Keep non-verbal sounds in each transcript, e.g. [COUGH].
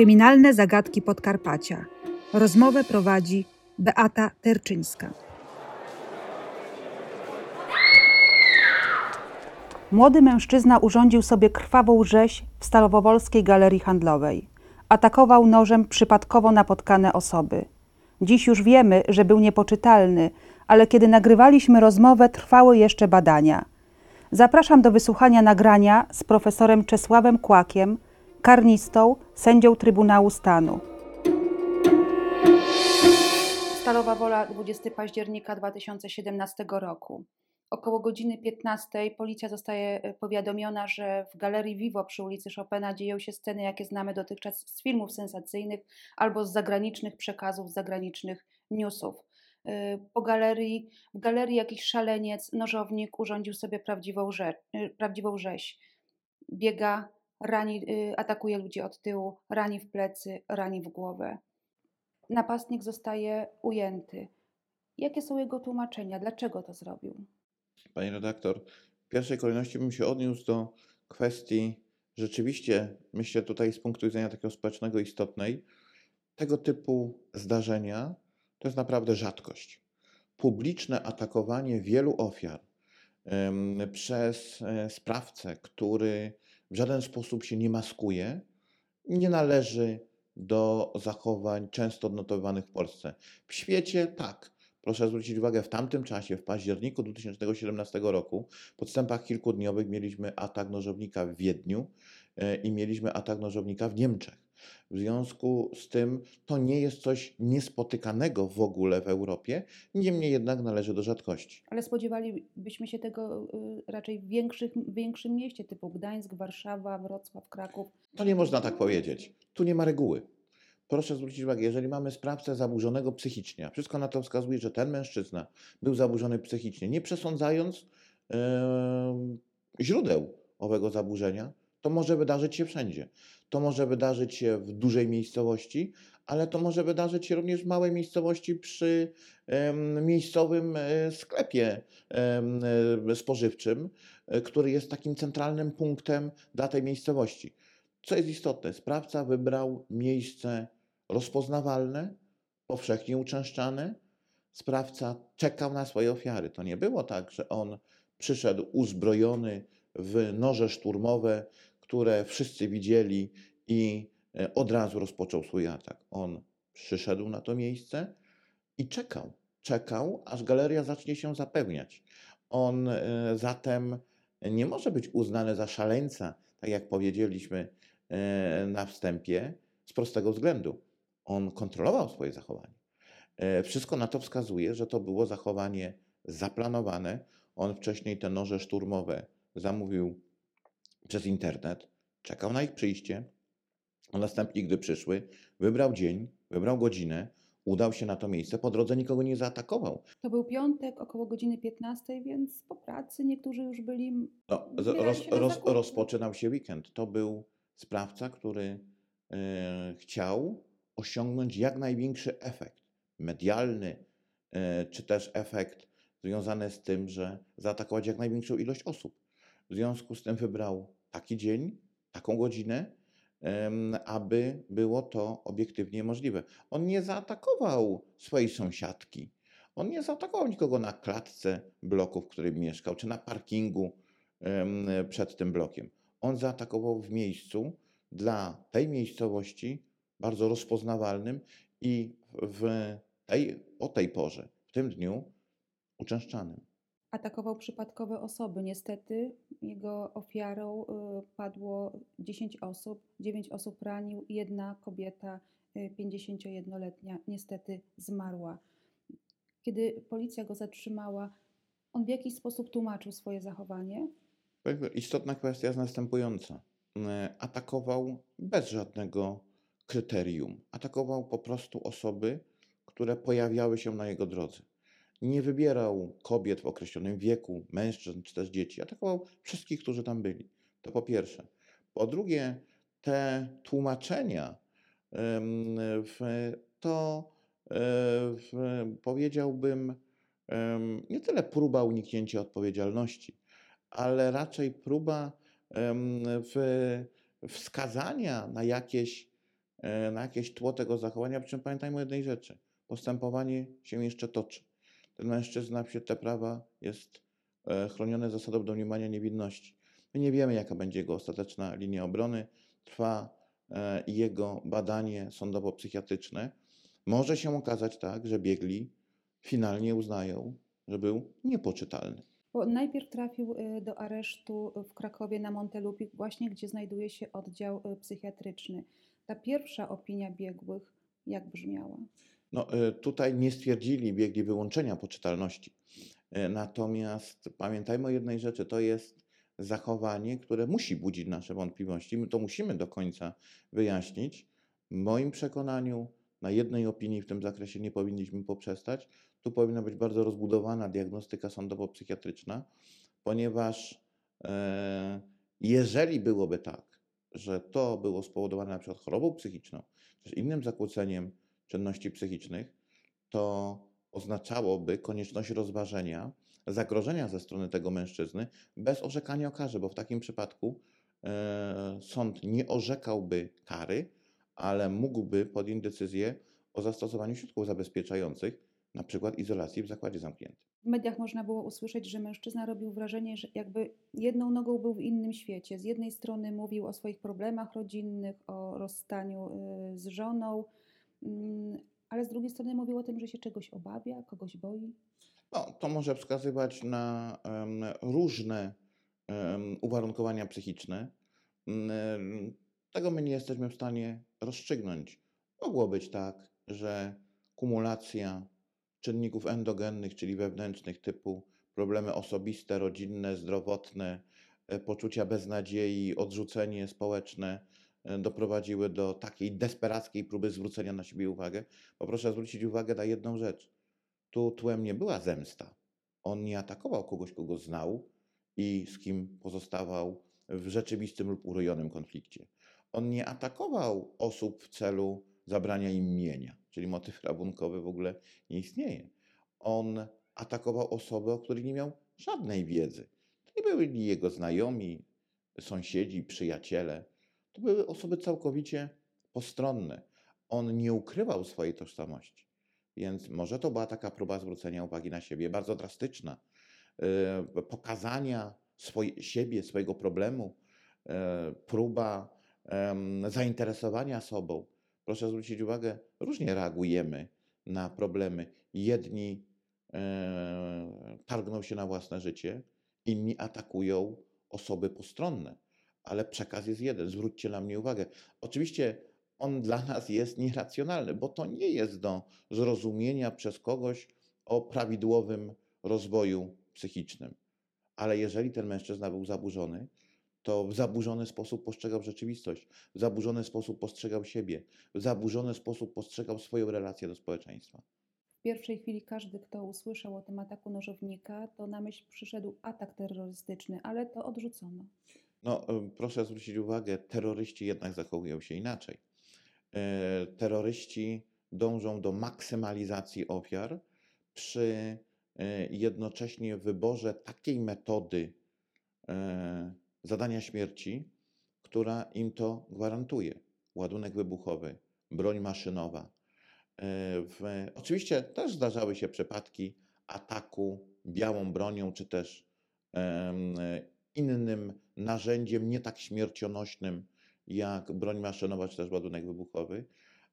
Kryminalne zagadki Podkarpacia. Rozmowę prowadzi Beata Terczyńska. Młody mężczyzna urządził sobie krwawą rzeź w Stalowowolskiej Galerii Handlowej. Atakował nożem przypadkowo napotkane osoby. Dziś już wiemy, że był niepoczytalny, ale kiedy nagrywaliśmy rozmowę, trwały jeszcze badania. Zapraszam do wysłuchania nagrania z profesorem Czesławem Kłakiem, karnistą, sędzią Trybunału Stanu. Stalowa Wola 20 października 2017 roku. Około godziny 15 policja zostaje e, powiadomiona, że w galerii Vivo przy ulicy Chopina dzieją się sceny, jakie znamy dotychczas z filmów sensacyjnych albo z zagranicznych przekazów, z zagranicznych newsów. E, Po galerii, w galerii jakiś szaleniec, nożownik urządził sobie prawdziwą, rzecz, prawdziwą rzeź. Biega, rani, y, atakuje ludzi od tyłu, rani w plecy, rani w głowę. Napastnik zostaje ujęty. Jakie są jego tłumaczenia? Dlaczego to zrobił? Pani redaktor, w pierwszej kolejności bym się odniósł do kwestii rzeczywiście, myślę tutaj z punktu widzenia takiego społecznego istotnej, tego typu zdarzenia to jest naprawdę rzadkość. Publiczne atakowanie wielu ofiar przez e, sprawcę, który w żaden sposób się nie maskuje, nie należy do zachowań często odnotowywanych w Polsce. W świecie tak. Proszę zwrócić uwagę, w tamtym czasie, w październiku 2017 roku, w podstępach kilkudniowych mieliśmy atak nożownika w Wiedniu i mieliśmy atak nożownika w Niemczech. W związku z tym to nie jest coś niespotykanego w ogóle w Europie, niemniej jednak należy do rzadkości. Ale spodziewalibyśmy się tego y, raczej w większych, większym mieście typu Gdańsk, Warszawa, Wrocław, Kraków. To nie można tak powiedzieć. Tu nie ma reguły. Proszę zwrócić uwagę, jeżeli mamy sprawcę zaburzonego psychicznie, a wszystko na to wskazuje, że ten mężczyzna był zaburzony psychicznie, nie przesądzając em, źródeł owego zaburzenia, to może wydarzyć się wszędzie. To może wydarzyć się w dużej miejscowości, ale to może wydarzyć się również w małej miejscowości przy miejscowym e, sklepie e, spożywczym, e, który jest takim centralnym punktem dla tej miejscowości. Co jest istotne, sprawca wybrał miejsce rozpoznawalne, powszechnie uczęszczane. Sprawca czekał na swoje ofiary. To nie było tak, że on przyszedł uzbrojony w noże szturmowe, które wszyscy widzieli i e, od razu rozpoczął swój atak. On przyszedł na to miejsce i czekał. Czekał, aż galeria zacznie się zapełniać. On e, zatem nie może być uznany za szaleńca, tak jak powiedzieliśmy e, na wstępie, z prostego względu. On kontrolował swoje zachowanie. Wszystko na to wskazuje, że to było zachowanie zaplanowane. On wcześniej te noże szturmowe zamówił przez internet, czekał na ich przyjście, a następnie, gdy przyszły, wybrał dzień, wybrał godzinę, udał się na to miejsce, po drodze nikogo nie zaatakował. To był piątek około godziny 15, więc po pracy niektórzy już byli. No, roz, roz, rozpoczynał się weekend. To był sprawca, który e, chciał osiągnąć jak największy efekt medialny, e, czy też efekt związany z tym, że zaatakować jak największą ilość osób. W związku z tym wybrał taki dzień, taką godzinę, aby było to obiektywnie możliwe. On nie zaatakował swojej sąsiadki. On nie zaatakował nikogo na klatce bloku, w którym mieszkał, czy na parkingu przed tym blokiem. On zaatakował w miejscu dla tej miejscowości bardzo rozpoznawalnym i w tej, o tej porze, w tym dniu uczęszczanym. Atakował przypadkowe osoby. Niestety jego ofiarą y, padło 10 osób, 9 osób ranił jedna kobieta, y, 51-letnia, niestety zmarła. Kiedy policja go zatrzymała, on w jakiś sposób tłumaczył swoje zachowanie. Istotna kwestia jest następująca. E, Atakował bez żadnego kryterium. Atakował po prostu osoby, które pojawiały się na jego drodze. Nie wybierał kobiet w określonym wieku, mężczyzn czy też dzieci. Atakował wszystkich, którzy tam byli. To po pierwsze. Po drugie, te tłumaczenia to e, powiedziałbym nie tyle próba uniknięcia odpowiedzialności, ale raczej próba wskazania na jakieś e, na jakieś tło tego zachowania, przy czym pamiętajmy o jednej rzeczy. Postępowanie się jeszcze toczy. Mężczyzna wśród te prawa jest e, chroniony zasadą domniemania niewinności. My nie wiemy, jaka będzie jego ostateczna linia obrony. Trwa e, jego badanie sądowo-psychiatryczne. Może się okazać tak, że biegli finalnie uznają, że był niepoczytalny. Bo najpierw trafił y, do aresztu w Krakowie na Montelupik, właśnie gdzie znajduje się oddział psychiatryczny. Ta pierwsza opinia biegłych jak brzmiała? No, e, tutaj nie stwierdzili biegli wyłączenia poczytalności. E, Natomiast pamiętajmy o jednej rzeczy, to jest zachowanie, które musi budzić nasze wątpliwości. My to musimy do końca wyjaśnić. W moim przekonaniu na jednej opinii w tym zakresie nie powinniśmy poprzestać. Tu powinna być bardzo rozbudowana diagnostyka sądowo-psychiatryczna, ponieważ e, jeżeli byłoby tak, że to było spowodowane na przykład chorobą psychiczną, czy innym zakłóceniem czynności psychicznych, to oznaczałoby konieczność rozważenia zagrożenia ze strony tego mężczyzny bez orzekania o karze, bo w takim przypadku e, sąd nie orzekałby kary, ale mógłby podjąć decyzję o zastosowaniu środków zabezpieczających, na przykład izolacji w zakładzie zamkniętym. W mediach można było usłyszeć, że mężczyzna robił wrażenie, że jakby jedną nogą był w innym świecie. Z jednej strony mówił o swoich problemach rodzinnych, o rozstaniu y, z żoną, ale z drugiej strony mówił o tym, że się czegoś obawia, kogoś boi. No, to może wskazywać na em, różne em, uwarunkowania psychiczne. Mm, Tego my nie jesteśmy w stanie rozstrzygnąć. Mogło być tak, że kumulacja czynników endogennych, czyli wewnętrznych, typu problemy osobiste, rodzinne, zdrowotne, e, poczucia beznadziei, odrzucenie społeczne, doprowadziły do takiej desperackiej próby zwrócenia na siebie uwagę. Bo proszę zwrócić uwagę na jedną rzecz. Tu tłem nie była zemsta. On nie atakował kogoś, kogo znał i z kim pozostawał w rzeczywistym lub urojonym konflikcie. On nie atakował osób w celu zabrania im mienia, czyli motyw [LAUGHS] rabunkowy w ogóle nie istnieje. On atakował osoby, o których nie miał żadnej wiedzy. To nie byli jego znajomi, sąsiedzi, przyjaciele. To były osoby całkowicie postronne. On nie ukrywał swojej tożsamości. Więc może to była taka próba zwrócenia uwagi na siebie, bardzo drastyczna, e, pokazania swoj, siebie, swojego problemu, e, próba em, zainteresowania sobą. Proszę zwrócić uwagę, różnie reagujemy na problemy. Jedni e, targną się na własne życie, inni atakują osoby postronne, ale przekaz jest jeden. Zwróćcie na mnie uwagę. Oczywiście on dla nas jest nieracjonalny, bo to nie jest do zrozumienia przez kogoś o prawidłowym rozwoju psychicznym. Ale jeżeli ten mężczyzna był zaburzony, to w zaburzony sposób postrzegał rzeczywistość, w zaburzony sposób postrzegał siebie, w zaburzony sposób postrzegał swoją relację do społeczeństwa. W pierwszej chwili każdy, kto usłyszał o tym ataku nożownika, to na myśl przyszedł atak terrorystyczny, ale to odrzucono. No, proszę zwrócić uwagę, terroryści jednak zachowują się inaczej. E, Terroryści dążą do maksymalizacji ofiar przy e, jednocześnie wyborze takiej metody e, zadania śmierci, która im to gwarantuje. Ładunek wybuchowy, broń maszynowa. W, oczywiście też zdarzały się przypadki ataku białą bronią, czy też innym narzędziem nie tak śmiercionośnym jak broń maszynowa, czy też ładunek wybuchowy,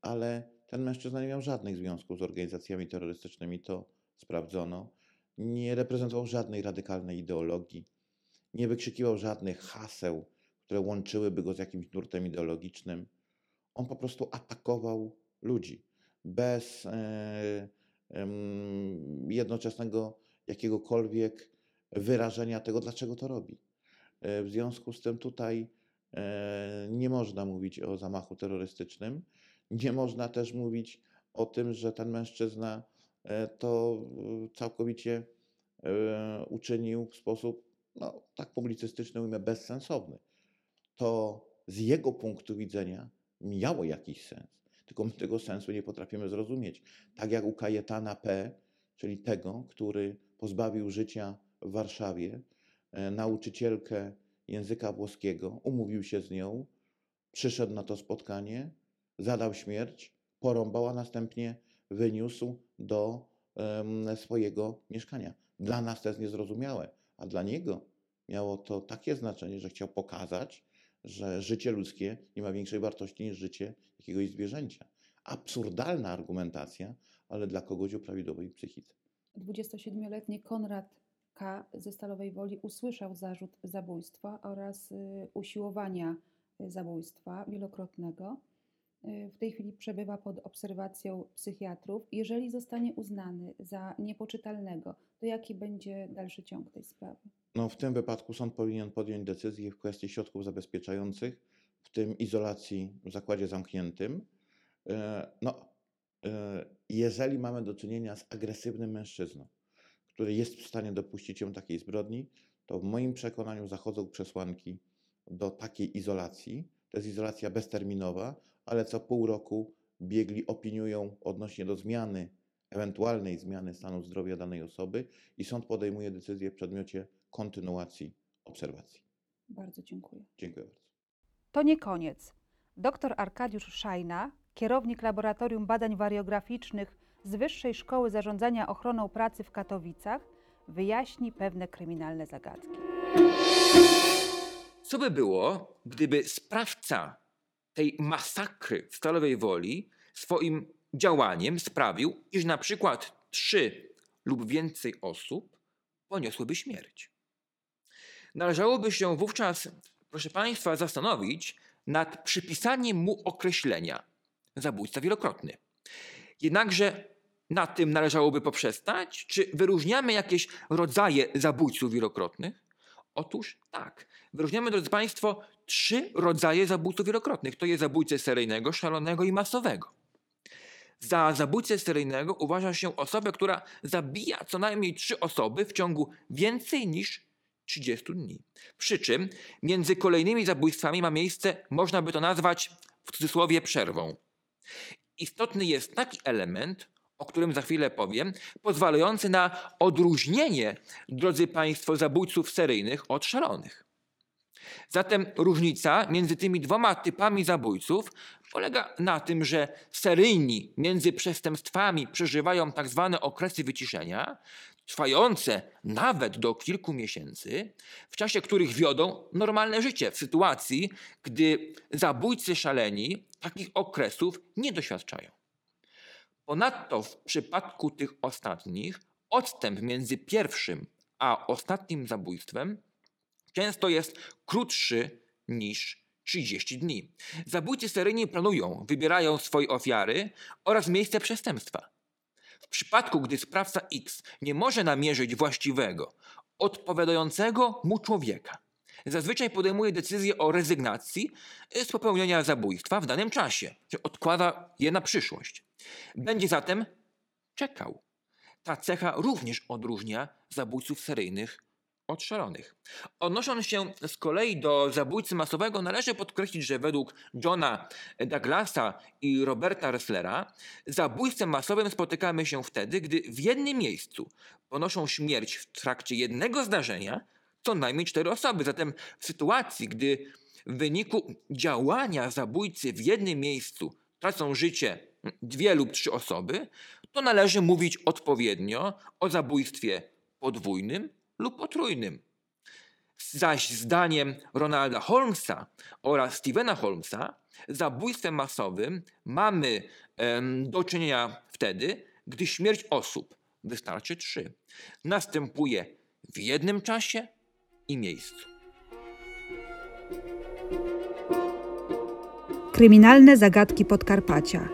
ale ten mężczyzna nie miał żadnych związków z organizacjami terrorystycznymi, to sprawdzono. Nie reprezentował żadnej radykalnej ideologii, nie wykrzykiwał żadnych haseł, które łączyłyby go z jakimś nurtem ideologicznym. On po prostu atakował ludzi bez e, jednoczesnego jakiegokolwiek wyrażenia tego, dlaczego to robi. E, W związku z tym tutaj e, nie można mówić o zamachu terrorystycznym. Nie można też mówić o tym, że ten mężczyzna e, to całkowicie uczynił w sposób, no, tak publicystyczny ujmę, bezsensowny. To z jego punktu widzenia miało jakiś sens, tylko my tego sensu nie potrafimy zrozumieć. Tak jak u Kajetana P., czyli tego, który pozbawił życia w Warszawie nauczycielkę języka włoskiego, umówił się z nią, przyszedł na to spotkanie, zadał śmierć, porąbał, a następnie wyniósł do swojego mieszkania. Dla nas to jest niezrozumiałe, a dla niego miało to takie znaczenie, że chciał pokazać, że życie ludzkie nie ma większej wartości niż życie jakiegoś zwierzęcia. Absurdalna argumentacja, ale dla kogoś o prawidłowej psychice. 27-letni Konrad K. ze Stalowej Woli usłyszał zarzut zabójstwa oraz y, usiłowania y, zabójstwa wielokrotnego. Y, W tej chwili przebywa pod obserwacją psychiatrów. Jeżeli zostanie uznany za niepoczytalnego, to jaki będzie dalszy ciąg tej sprawy? No, w tym wypadku sąd powinien podjąć decyzję w kwestii środków zabezpieczających, w tym izolacji w zakładzie zamkniętym. No, jeżeli mamy do czynienia z agresywnym mężczyzną, który jest w stanie dopuścić się takiej zbrodni, to w moim przekonaniu zachodzą przesłanki do takiej izolacji. To jest izolacja bezterminowa, ale co pół roku biegli opiniują odnośnie do zmiany, ewentualnej zmiany stanu zdrowia danej osoby i sąd podejmuje decyzję w przedmiocie kontynuacji obserwacji. Bardzo dziękuję. Dziękuję bardzo. To nie koniec. Dr Arkadiusz Szajna, kierownik Laboratorium Badań Wariograficznych z Wyższej Szkoły Zarządzania Ochroną Pracy w Katowicach, wyjaśni pewne kryminalne zagadki. Co by było, gdyby sprawca tej masakry w Stalowej Woli swoim działaniem sprawił, iż na przykład trzy lub więcej osób poniosłyby śmierć? Należałoby się wówczas, proszę Państwa, zastanowić nad przypisaniem mu określenia zabójca wielokrotny. Jednakże na tym należałoby poprzestać? Czy wyróżniamy jakieś rodzaje zabójców wielokrotnych? Otóż tak. Wyróżniamy, drodzy Państwo, trzy rodzaje zabójców wielokrotnych. To jest zabójcę seryjnego, szalonego i masowego. Za zabójcę seryjnego uważa się osobę, która zabija co najmniej trzy osoby w ciągu więcej niż 30 dni. Przy czym między kolejnymi zabójstwami ma miejsce, można by to nazwać w cudzysłowie przerwą. Istotny jest taki element, o którym za chwilę powiem, pozwalający na odróżnienie, drodzy Państwo, zabójców seryjnych od szalonych. Zatem różnica między tymi dwoma typami zabójców polega na tym, że seryjni między przestępstwami przeżywają tak zwane okresy wyciszenia, trwające nawet do kilku miesięcy, w czasie których wiodą normalne życie, w sytuacji, gdy zabójcy szaleni takich okresów nie doświadczają. Ponadto w przypadku tych ostatnich odstęp między pierwszym a ostatnim zabójstwem często jest krótszy niż 30 dni. Zabójcy seryjni planują, wybierają swoje ofiary oraz miejsce przestępstwa. W przypadku, gdy sprawca X nie może namierzyć właściwego, odpowiadającego mu człowieka, zazwyczaj podejmuje decyzję o rezygnacji z popełnienia zabójstwa w danym czasie, odkłada je na przyszłość. Będzie zatem czekał. Ta cecha również odróżnia zabójców seryjnych od szalonych. Odnosząc się z kolei do zabójcy masowego, należy podkreślić, że według Johna Douglasa i Roberta Resslera zabójstwem masowym spotykamy się wtedy, gdy w jednym miejscu ponoszą śmierć w trakcie jednego zdarzenia co najmniej cztery osoby. Zatem w sytuacji, gdy w wyniku działania zabójcy w jednym miejscu tracą życie dwie lub trzy osoby, to należy mówić odpowiednio o zabójstwie podwójnym lub potrójnym. Zaś zdaniem Ronalda Holmesa oraz Stevena Holmesa, zabójstwem masowym mamy em, do czynienia wtedy, gdy śmierć osób wystarczy trzy. Następuje w jednym czasie i miejscu. Kryminalne zagadki Podkarpacia.